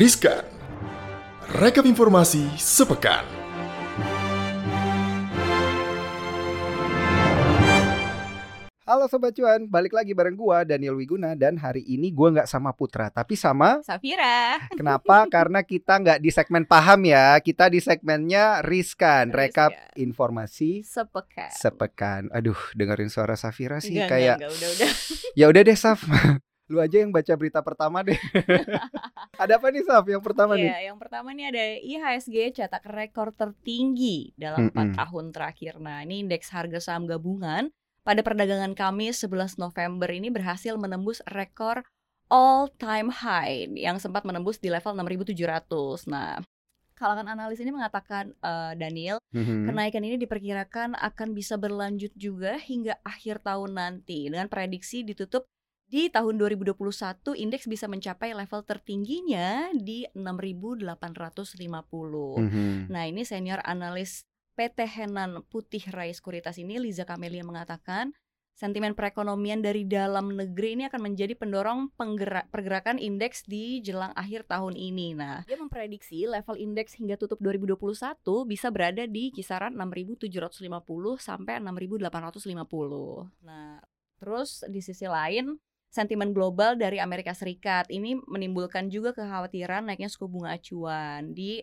Riskan. Rekap informasi sepekan. Halo Sobat Cuan, balik lagi bareng gua Daniel Wiguna dan hari ini gua nggak sama Putra tapi sama Safira. Kenapa? Karena kita nggak di segmen paham ya, kita di segmennya riskan, Riskan. rekap informasi Sepekan. sepekan. Aduh, dengerin suara Safira sih Enggak, kayak enggak, enggak, udah udah. ya udah deh Saf. Lu aja yang baca berita pertama deh. Ada apa nih Saf yang pertama nih? Iya, yang pertama nih ada IHSG cetak rekor tertinggi dalam 4 Mm-mm. tahun terakhir. Nah, ini indeks harga saham gabungan pada perdagangan Kamis 11 November ini berhasil menembus rekor all time high yang sempat menembus di level 6.700. Nah, kalangan analis ini mengatakan eh, Daniel Mhm. Kenaikan ini diperkirakan akan bisa berlanjut juga hingga akhir tahun nanti dengan prediksi ditutup di tahun 2021 indeks bisa mencapai level tertingginya di 6850. Mhm. Nah, ini senior analis PT Henan Putih Rai Sekuritas ini Liza Kamelia mengatakan sentimen perekonomian dari dalam negeri ini akan menjadi pendorong penggerak, pergerakan indeks di jelang akhir tahun ini. Nah, dia memprediksi level indeks hingga tutup 2021 bisa berada di kisaran 6.750 sampai 6.850. Nah, terus di sisi lain sentimen global dari Amerika Serikat ini menimbulkan juga kekhawatiran naiknya suku bunga acuan di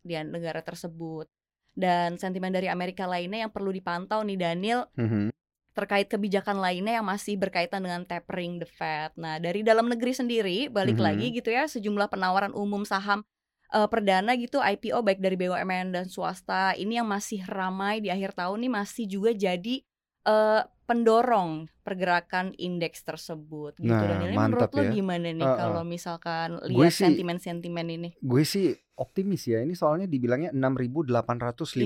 di negara tersebut. Dan sentimen dari Amerika lainnya yang perlu dipantau nih Daniel Mhm. terkait kebijakan lainnya yang masih berkaitan dengan tapering the Fed. Nah, dari dalam negeri sendiri balik Mhm. lagi gitu ya sejumlah penawaran umum saham eh, perdana gitu IPO baik dari BUMN dan swasta ini yang masih ramai di akhir tahun nih masih juga jadi eh, pendorong pergerakan indeks tersebut gitu Nah, dan ini menurut lo ya. gimana nih Uh-uh. kalau misalkan lihat sentimen-sentimen ini? Gue sih optimis ya. Ini soalnya dibilangnya 6.850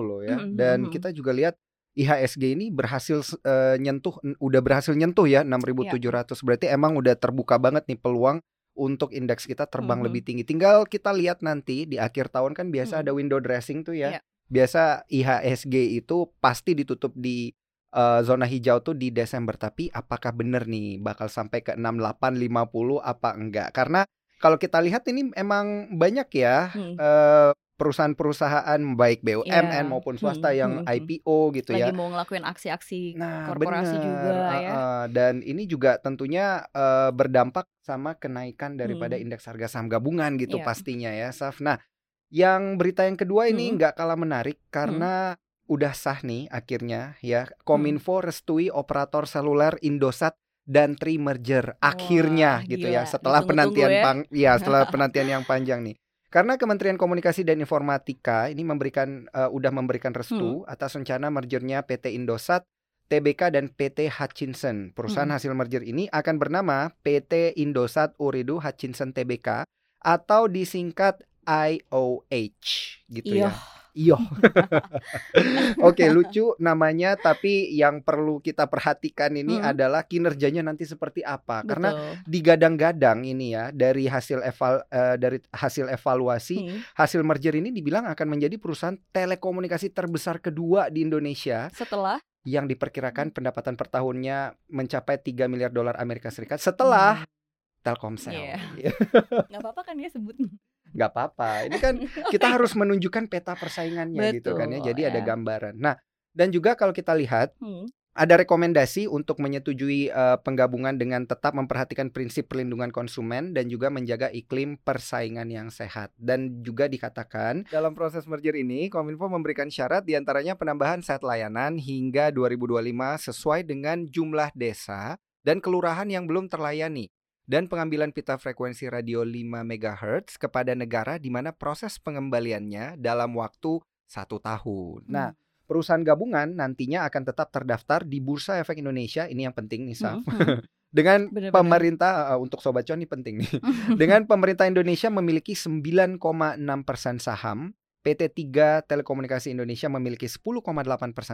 loh ya. Mhm, Dan kita juga lihat IHSG ini berhasil eh, nyentuh udah berhasil nyentuh ya 6.700. Berarti emang udah terbuka banget nih peluang untuk indeks kita terbang Mhm. lebih tinggi. Tinggal kita lihat nanti di akhir tahun kan biasa Mhm. ada window dressing tuh ya. Iya. Biasa IHSG itu pasti ditutup di eh, zona hijau tuh di Desember. Tapi apakah bener nih bakal sampai ke 6850 apa enggak? Karena kalau kita lihat ini emang banyak ya Hmm. eh, perusahaan-perusahaan baik BUMN Iya. maupun swasta Hmm, yang hmm, hmm. IPO gitu Lagi ya. mau ngelakuin aksi-aksi Nah, korporasi bener, juga ya. uh-uh. Dan ini juga tentunya eh, berdampak sama kenaikan daripada Hmm. indeks harga saham gabungan gitu Iya. pastinya ya, Saf. Nah, yang berita yang kedua ini Hmm. nggak kalah menarik karena udah sah nih akhirnya ya. Hmm. Kominfo restui operator seluler Indosat dan Tri merger akhirnya Wah, gitu gila. ya setelah penantian ya. pang ya setelah penantian yang panjang nih. Karena Kementerian Komunikasi dan Informatika ini memberikan eh, udah memberikan restu Hmm. atas rencana mergernya PT Indosat, TBK dan PT Hutchinson. Perusahaan Hmm. hasil merger ini akan bernama PT Indosat Uridu Hutchinson TBK atau disingkat IOH gitu ya. Iyo. Oke, lucu namanya tapi yang perlu kita perhatikan ini Hmm. adalah kinerjanya nanti seperti apa. Karena Betul. digadang-gadang ini ya dari hasil eval eh, dari hasil evaluasi Hmm. hasil merger ini dibilang akan menjadi perusahaan telekomunikasi terbesar kedua di Indonesia Setelah yang diperkirakan pendapatan per tahunnya mencapai 3 miliar dolar Amerika Serikat setelah Telkomsel. Iya. Iya. nggak apa-apa kan dia sebut. Nggak apa-apa. Ini kan kita harus menunjukkan peta persaingannya gitu kan ya. Betul, Jadi ada ya. gambaran. Nah, dan juga kalau kita lihat Hmm. ada rekomendasi untuk menyetujui eh, penggabungan dengan tetap memperhatikan prinsip perlindungan konsumen dan juga menjaga iklim persaingan yang sehat. Dan juga dikatakan dalam proses merger ini Kominfo memberikan syarat di antaranya penambahan set layanan hingga 2025 sesuai dengan jumlah desa dan kelurahan yang belum terlayani dan pengambilan pita frekuensi radio 5 MHz kepada negara di mana proses pengembaliannya dalam waktu satu tahun. Nah, perusahaan gabungan nantinya akan tetap terdaftar di Bursa Efek Indonesia. Ini yang penting nih, Saf. Hmm, hmm. Dengan Benar-benar. pemerintah uh, untuk sobat cuan ini penting nih. Dengan pemerintah Indonesia memiliki 9,6% saham, PT 3 Telekomunikasi Indonesia memiliki 10,8%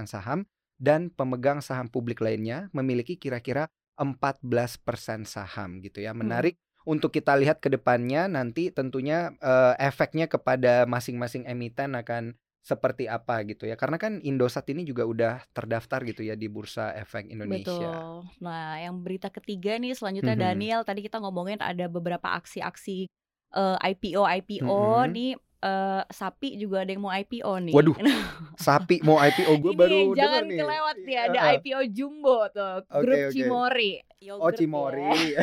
saham dan pemegang saham publik lainnya memiliki kira-kira 14% saham gitu ya. Menarik untuk kita lihat ke depannya nanti tentunya eh, efeknya kepada masing-masing emiten akan seperti apa gitu ya. Karena kan Indosat ini juga udah terdaftar gitu ya di Bursa Efek Indonesia. Betul. Nah, yang berita ketiga nih selanjutnya Mhm. Daniel tadi kita ngomongin ada beberapa aksi-aksi eh, IPO IPO Mhm. nih eh, sapi juga ada yang mau IPO nih. Waduh, Sapi mau IPO gue Ini baru jangan denger nih. kelewat nih ada IPO Jumbo tuh, Oke, grup oke. Cimori. Oh Yogurt Cimori. ya.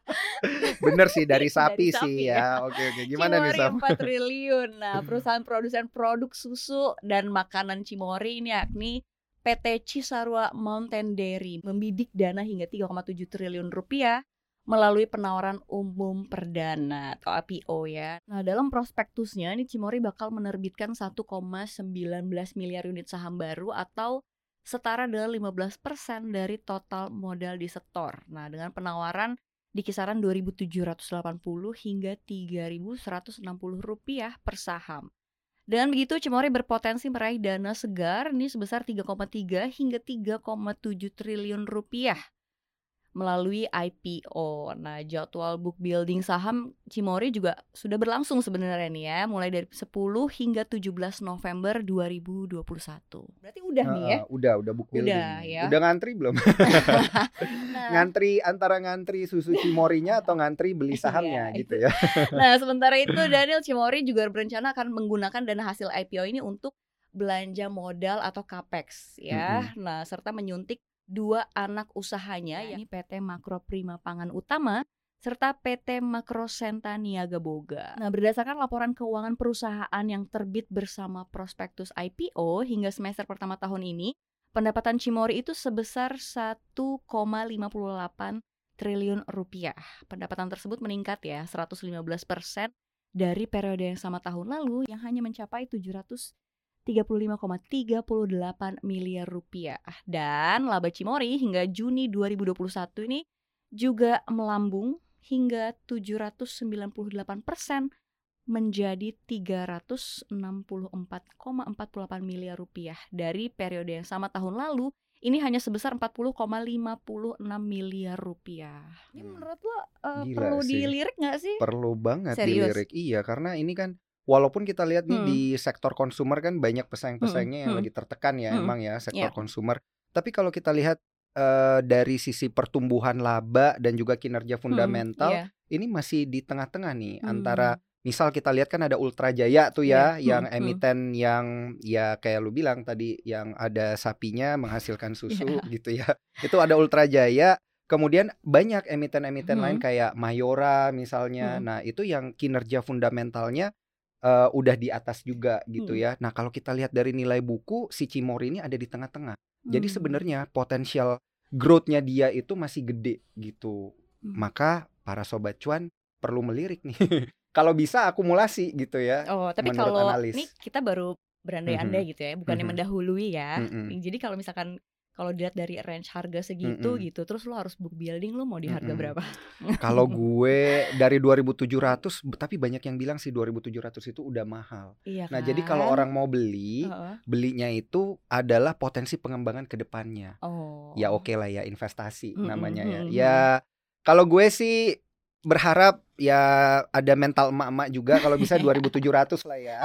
Bener sih dari Dari sapi sapi sih ya. ya. Oke oke. Gimana nih Cimori Sam? 4 triliun. Nah, perusahaan produsen produk susu dan makanan Cimori ini yakni PT Cisarua Mountain Dairy membidik dana hingga 3,7 triliun rupiah melalui penawaran umum perdana atau IPO ya. Nah, dalam prospektusnya ini Cimori bakal menerbitkan 1,19 miliar unit saham baru atau setara dengan 15% dari total modal disetor. Nah, dengan penawaran di kisaran 2.780 hingga 3.160 rupiah per saham. Dengan begitu, Cimori berpotensi meraih dana segar ini sebesar 3,3 hingga 3,7 triliun rupiah melalui IPO. Nah, jadwal book building saham Cimori juga sudah berlangsung sebenarnya nih ya, mulai dari 10 hingga 17 November 2021. Berarti udah nih ya. Udah udah book building. Udah, ya. Udah ngantri belum? Nah, ngantri antara ngantri susu Cimorinya atau ngantri beli sahamnya Iya, gitu ya. Nah, sementara itu Daniel Cimori juga berencana akan menggunakan dana hasil IPO ini untuk belanja modal atau capex ya. Nah, serta menyuntik dua anak usahanya yakni PT Makro Prima Pangan Utama serta PT Makrosenta Niaga Boga. Nah, berdasarkan laporan keuangan perusahaan yang terbit bersama prospektus IPO hingga semester pertama tahun ini, pendapatan Cimori itu sebesar 1,58 triliun rupiah. Pendapatan tersebut meningkat ya 115 persen dari periode yang sama tahun lalu yang hanya mencapai 735,38 miliar rupiah. Dan laba Cimori hingga Juni 2021 ini juga melambung hingga 798 persen menjadi 364,48 miliar rupiah dari periode yang sama tahun lalu ini hanya sebesar 40,56 miliar rupiah. Ini Hmm. menurut lo uh, Gila perlu sih. dilirik nggak sih? Perlu banget Serius? dilirik. Iya, karena ini kan walaupun kita lihat nih Hmm. di sektor konsumer kan banyak pesaing-pesaingnya yang Hmm, lagi tertekan ya Hmm. emang ya sektor Iya. konsumer. Tapi kalau kita lihat eh, dari sisi pertumbuhan laba dan juga kinerja fundamental Iya. ini masih di tengah-tengah nih Hmm. antara misal kita lihat kan ada Ultra Jaya tuh ya Iya, yang hmm, hmm. emiten yang ya kayak lu bilang tadi yang ada sapinya menghasilkan susu Iya. gitu ya. Itu ada Ultra Jaya. Kemudian banyak emiten-emiten lain Hmm. kayak Mayora misalnya. Hmm. Nah, itu yang kinerja fundamentalnya eh, udah di atas juga gitu Hmm. ya. Nah, kalau kita lihat dari nilai buku si Cimori ini ada di tengah-tengah. Jadi Hmm. sebenarnya potensial growth-nya dia itu masih gede gitu. Hmm. Maka para sobat cuan perlu melirik nih. Kalau bisa akumulasi gitu ya. Oh, tapi kalau analis. ini kita baru berandai-andai gitu ya, bukannya Mhm. mendahului ya. Mm-mm. Jadi kalau misalkan kalau dilihat dari range harga segitu Mm-mm. gitu, terus lo harus book building lo mau di harga Mm-mm. berapa? Kalau gue dari 2700 b- tapi banyak yang bilang sih 2700 itu udah mahal. Iya Nah, jadi kalau kan? orang mau beli, Heeh. belinya itu adalah potensi pengembangan ke depannya. Oh. Ya oke lah ya investasi Mm-mm, namanya ya. mm-mm. Ya kalau gue sih berharap ya ada mental emak-emak juga kalau bisa 2700 lah ya.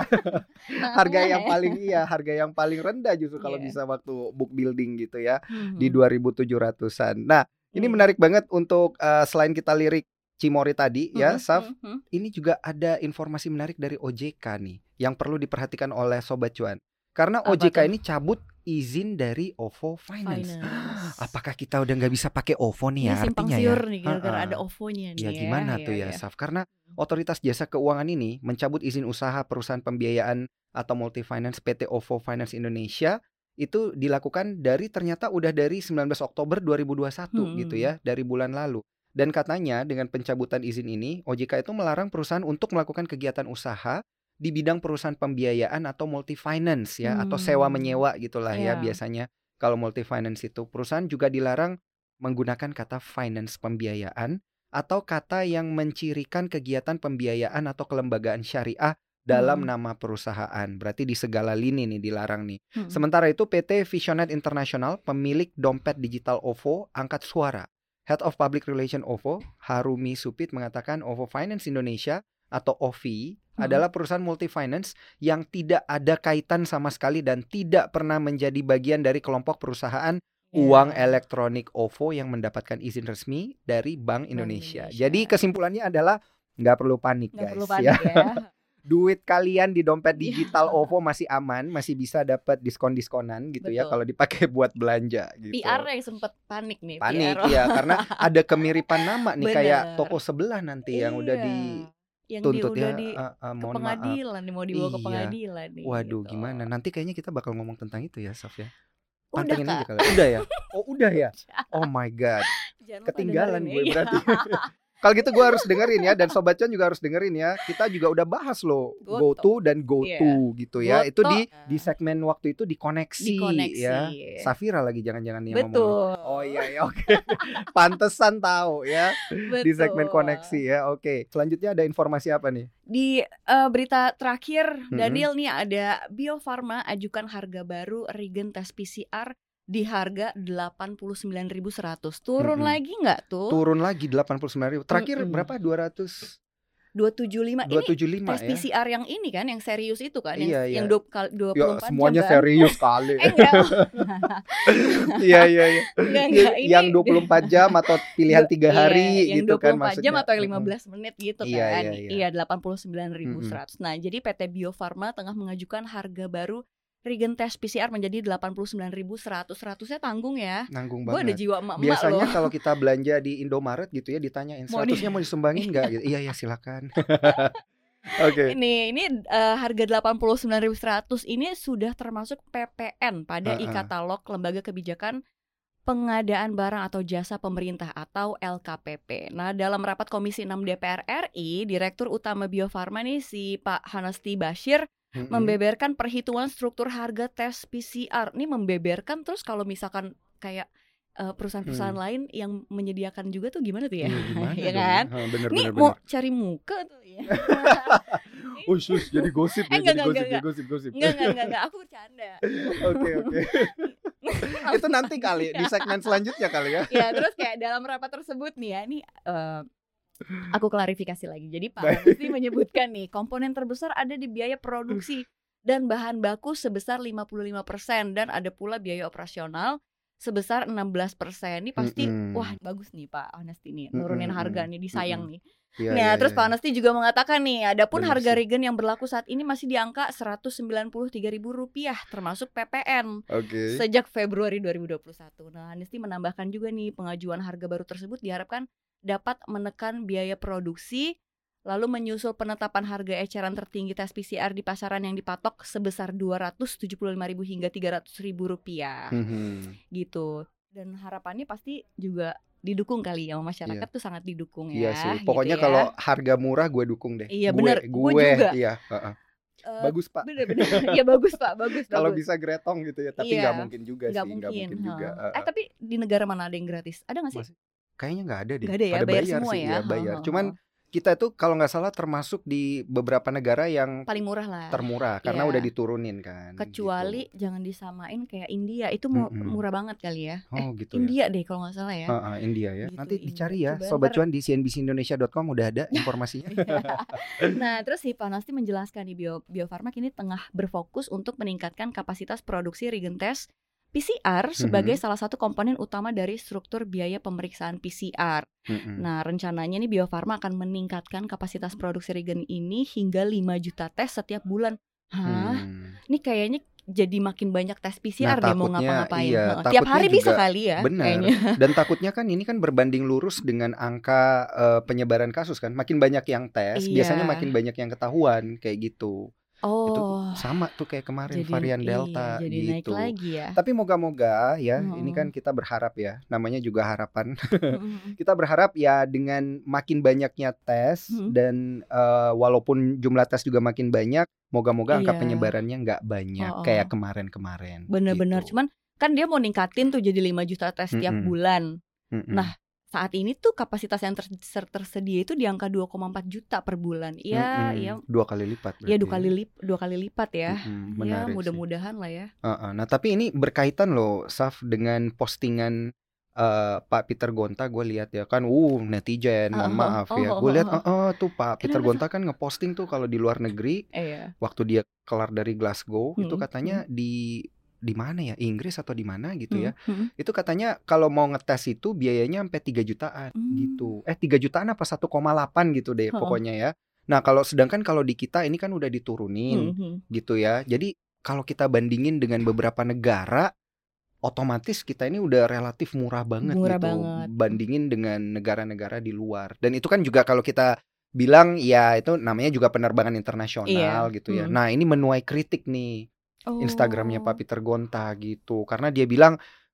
Nah, harga ya. yang paling iya, harga yang paling rendah justru kalau Iya. bisa waktu book building gitu ya di Mhm. 2700-an. Nah, ini Hmm. menarik banget untuk eh, selain kita lirik Cimori tadi ya, Mhm, Saf, mhm. ini juga ada informasi menarik dari OJK nih yang perlu diperhatikan oleh sobat cuan. Karena Apa OJK ini cabut izin dari OVO Finance. Finance. Apakah kita udah nggak bisa pakai OVO nih ya Ini simpang artinya siur ya? nih gara-gara Ha-ha. ada OVO-nya nih Ya gimana ya, tuh ya, ya, ya. Saf? Karena Otoritas Jasa Keuangan ini mencabut izin usaha perusahaan pembiayaan atau multi finance PT OVO Finance Indonesia itu dilakukan dari ternyata udah dari 19 Oktober 2021 gitu Hmm. ya, dari bulan lalu. Dan katanya dengan pencabutan izin ini, OJK itu melarang perusahaan untuk melakukan kegiatan usaha di bidang perusahaan pembiayaan atau multi finance ya atau sewa Hmm. menyewa gitulah ya Iya. biasanya kalau multi finance itu perusahaan juga dilarang menggunakan kata finance pembiayaan atau kata yang mencirikan kegiatan pembiayaan atau kelembagaan syariah dalam Hmm. nama perusahaan. Berarti di segala lini nih dilarang nih. Hmm. Sementara itu PT Visionet International, pemilik dompet digital OVO, angkat suara. Head of Public Relation OVO, Harumi Supit mengatakan OVO Finance Indonesia atau OVI Hmm. adalah perusahaan multi finance yang tidak ada kaitan sama sekali dan tidak pernah menjadi bagian dari kelompok perusahaan Ya. uang elektronik OVO yang mendapatkan izin resmi dari Bank Indonesia. Indonesia. Jadi kesimpulannya adalah nggak perlu panik nggak guys perlu ya. panik ya. Duit kalian di dompet Iya. digital OVO masih aman, masih bisa dapat diskon-diskonan gitu ya Betul. kalau dipakai buat belanja gitu. PR yang sempet panik nih. Panik PR. ya karena ada kemiripan nama nih kayak Bener. toko sebelah nanti yang udah Iya. di yang tuntut di, udah ya di eh, eh, ke mohon maaf. pengadilan nih mau dibawa ke Iya. pengadilan nih. Waduh gitu. gimana? Nanti kayaknya kita bakal ngomong tentang itu ya, Saf ya. Udah aja kak. kali. Udah ya? Oh, udah ya? Oh my god. Jangan Ketinggalan gue ya. berarti. Kalau gitu gue harus dengerin ya dan sobat Cuan juga harus dengerin ya. Kita juga udah bahas loh Goto. go to dan go Iya. to gitu ya. Itu Goto. di di segmen waktu itu di koneksi, Di koneksi. ya. Safira lagi jangan-jangan yang ngomong. Betul. Oh iya ya oke. Pantesan tahu ya di segmen Betul. koneksi ya. Oke. Selanjutnya ada informasi apa nih? Di eh, berita terakhir, Mm-mm. Daniel nih ada Bio Farma ajukan harga baru regen tes PCR di harga 89.100. Turun Mm-mm. lagi nggak tuh? Turun lagi 89.000. Terakhir Mm-mm. berapa? 200 275. Ini 275 tes ya. PCR yang ini kan, yang serius itu kan, Iya, yang, yang iya. 20 kali 24 Ya, jam semuanya kan? serius kali. Eh Iya iya iya. enggak, enggak. Ini yang 24 jam atau pilihan tiga Iya, hari yang gitu 24 kan maksudnya. jam atau yang Mm-mm. 15 menit gitu Iya, kan. iya, iya. Iya, 89.100. Nah, jadi PT Bio Farma tengah mengajukan harga baru regen tes PCR menjadi 89.100. 100-nya tanggung ya. Nanggung Gue ada banget. jiwa emak-emak Biasanya kalau kita belanja di Indomaret gitu ya ditanyain Mau di- seratusnya mau disumbangin nggak? Gitu. Iya ya silakan. Oke. Ini ini eh, harga 89.100 ini sudah termasuk PPN pada Heeh. e-katalog Lembaga Kebijakan Pengadaan Barang atau Jasa Pemerintah atau LKPP. Nah, dalam rapat Komisi 6 DPR RI, Direktur Utama Bio Farma nih si Pak Hanasti Bashir Mm-mm. membeberkan perhitungan struktur harga tes PCR. Ini membeberkan terus kalau misalkan kayak eh, perusahaan-perusahaan lain yang menyediakan juga tuh gimana tuh ya? Iya, gimana ya kan? Ha, bener Ini bener mau bener. cari muka tuh ya. Ush, jadi gosip Eh, ya, enggak, jadi enggak, gosip, enggak, gosip, gosip. Enggak, enggak, enggak, enggak, aku bercanda. Oke, oke. Itu nanti kali di segmen selanjutnya kali ya. ya, terus kayak dalam rapat tersebut nih ya, ini eh, aku klarifikasi lagi. Jadi Pak. Hanesti menyebutkan nih, komponen terbesar ada di biaya produksi dan bahan baku sebesar 55% dan ada pula biaya operasional sebesar 16%. Ini pasti Mm-mm. wah bagus nih Pak Hanesti nih, nurunin Mm-mm, harga nih, disayang mm-mm. nih. Iya, Nah, iya, terus iya. Pak Hanesti juga mengatakan nih, adapun Bener harga sih. regen yang berlaku saat ini masih di angka Rp193.000 termasuk PPN Oke. sejak Februari 2021. Nah, Hanesti menambahkan juga nih pengajuan harga baru tersebut diharapkan dapat menekan biaya produksi lalu menyusul penetapan harga eceran tertinggi tes PCR di pasaran yang dipatok sebesar Rp275.000 hingga Rp300.000 rupiah Mhm. gitu. Dan harapannya pasti juga didukung kali ya sama masyarakat tuh sangat didukung Iya ya. sih. gitu Pokoknya ya. kalau harga murah gue dukung deh. Iya, bener. Gue, juga. Iya. heeh. Eh, Bagus pak. bener-bener ya bagus pak bagus Kalau bisa gretong gitu ya. Tapi Iya. nggak mungkin juga nggak sih. mungkin, Nggak mungkin juga. ha. heeh. eh tapi di negara mana ada yang gratis ada nggak sih Masih- Kayaknya nggak ada deh. nggak ada ya Pada bayar, bayar, semua sih, ya iya, Ha, bayar. ha, Cuman kita tuh kalau nggak salah termasuk di beberapa negara yang paling murah lah termurah karena Iya. udah diturunin kan. kecuali gitu. jangan disamain kayak India itu mu- Mm-mm. murah banget kali ya Oh eh, gitu ya. India deh kalau nggak salah ya Heeh, India ya. Gitu, Nanti India. dicari ya, Coba sobat cuan di cnbcindonesia.com udah ada informasinya. nah terus si Panasti menjelaskan di Bio Bio Farma kini tengah berfokus untuk meningkatkan kapasitas produksi regen tes PCR sebagai Mhm. salah satu komponen utama dari struktur biaya pemeriksaan PCR. Mm-mm. Nah, rencananya nih Bio Farma akan meningkatkan kapasitas produksi regen ini hingga 5 juta tes setiap bulan. Hah? Hmm. Ini kayaknya jadi makin banyak tes PCR Nah, deh mau ngapa-ngapain. iya, Heeh. Tiap hari bisa kali ya benar. kayaknya. Dan takutnya kan ini kan berbanding lurus dengan angka eh, penyebaran kasus kan. Makin banyak yang tes, Iya. biasanya makin banyak yang ketahuan kayak gitu. Itu Oh, sama tuh kayak kemarin jadi varian iya, Delta jadi naik gitu. lagi ya. Tapi moga-moga ya, ini Mm-mm. kan kita berharap ya, namanya juga harapan. Kita berharap ya dengan makin banyaknya tes Hmm. dan eh, walaupun jumlah tes juga makin banyak, moga-moga angka Iya. penyebarannya nggak banyak Oh, oh. kayak kemarin-kemarin. Bener-bener gitu. cuman kan dia mau ningkatin tuh jadi 5 juta tes tiap Mm-mm. bulan. Mm-mm. Nah, saat ini tuh kapasitas yang ter- ter- tersedia itu di angka 2,4 juta per bulan. Iya, Mm-mm. iya. dua kali lipat. Ya berarti dua kali lip, dua kali lipat ya. Mm-mm, Ya menarik sih. mudah-mudahan lah ya. Heeh, Nah tapi ini berkaitan loh, Saf dengan postingan eh, Pak Peter Gonta. Gue lihat ya kan, uh netizen, mohon Oh, maaf ya. oh, Gue lihat, oh, oh, tuh Pak Peter Gonta kan ngeposting tuh kalau di luar negeri, Eh ya. waktu dia kelar dari Glasgow itu Mm-mm, katanya di di mana ya Inggris atau di mana gitu ya Hmm, hmm. itu katanya kalau mau ngetes itu biayanya sampai 3 jutaan Hmm. gitu eh 3 jutaan apa 1,8 gitu deh Heeh. pokoknya ya nah kalau sedangkan kalau di kita ini kan udah diturunin Hmm, hmm. gitu ya jadi kalau kita bandingin dengan beberapa negara otomatis kita ini udah relatif murah banget Murah gitu banget. bandingin dengan negara-negara di luar dan itu kan juga kalau kita bilang ya itu namanya juga penerbangan internasional Iya, gitu ya hmm. nah ini menuai kritik nih Instagramnya Oh. Pak Peter Gonta gitu karena dia bilang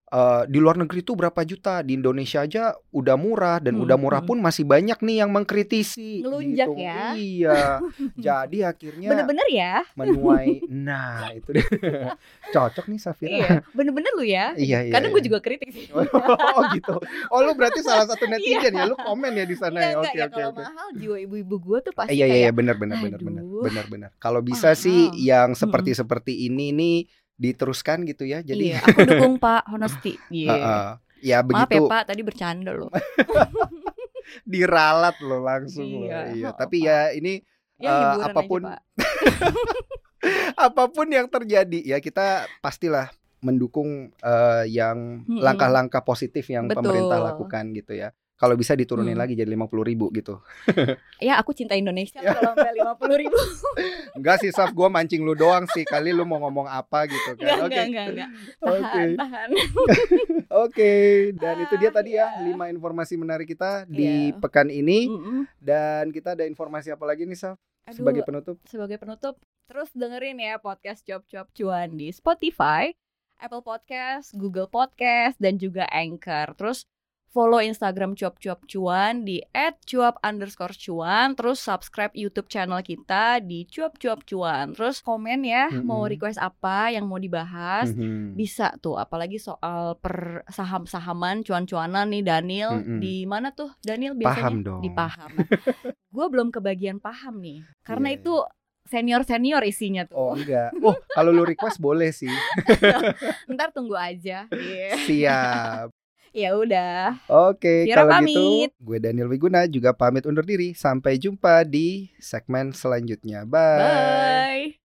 eh, di luar negeri tuh berapa juta di Indonesia aja udah murah dan Hmm, udah murah pun masih banyak nih yang mengkritisi Ngelunjak gitu. ya. iya jadi akhirnya Bener-bener ya? menuai nah itu deh cocok nih Safira Iya, bener-bener lu ya. iya iya Kadang iya. gue juga kritik sih. oh gitu oh lu berarti salah satu netizen ya lu komen ya di sana Iya, ya oke ya oke kalau oke mahal jiwa ibu-ibu gue tuh pasti Iya iya iya benar benar benar aduh. benar benar. Kalau bisa sih Mahal. yang seperti seperti ini nih diteruskan gitu ya. Jadi Iya, aku dukung Pak Honesty. Iya. Heeh. ya Maaf ya begitu Pak, tadi bercanda loh. diralat loh langsung loh. Iya, Iya. oh, Tapi Pak. ya ini Ya hiburan apa pun aja Pak. apa pun yang terjadi ya kita pastilah mendukung eh, yang langkah-langkah positif yang Betul. pemerintah lakukan gitu ya. Kalau bisa diturunin Hmm. lagi jadi 50 ribu gitu. Ya aku cinta Indonesia kalau sampai lima puluh ribu. Enggak sih Saf, gue mancing lu doang sih. Kali lu mau ngomong apa gitu Enggak, kan. Oke. enggak, enggak, enggak. Oke. Tahan, tahan. Oke, dan itu dia Ah, tadi ya iya. lima informasi menarik kita di Iya. pekan ini Mm-mm. dan kita ada informasi apa lagi nih Saf Aduh, sebagai penutup? sebagai penutup terus dengerin ya podcast Cuap Cuap Cuan di Spotify, Apple Podcast, Google Podcast dan juga Anchor. Terus follow Instagram Cuap Cuap Cuan di @cuap underscore cuan. Terus subscribe YouTube channel kita di Cuap Cuap Cuan. Terus komen ya mau Mm-mm. request apa yang mau dibahas. Mhm. Bisa tuh, apalagi soal per saham-sahaman cuan-cuanan nih Daniel Mm-mm. di mana tuh Daniel biasanya Paham dong. di paham. gue belum kebagian paham nih, karena Iya, itu senior senior isinya tuh. Oh enggak. Oh, kalau lu request boleh sih. Ntar tunggu aja. Iya. Siap. Ya udah. Oke, kalau pamit. gitu gue Daniel Wiguna juga pamit undur diri. Sampai jumpa di segmen selanjutnya. Bye. Bye.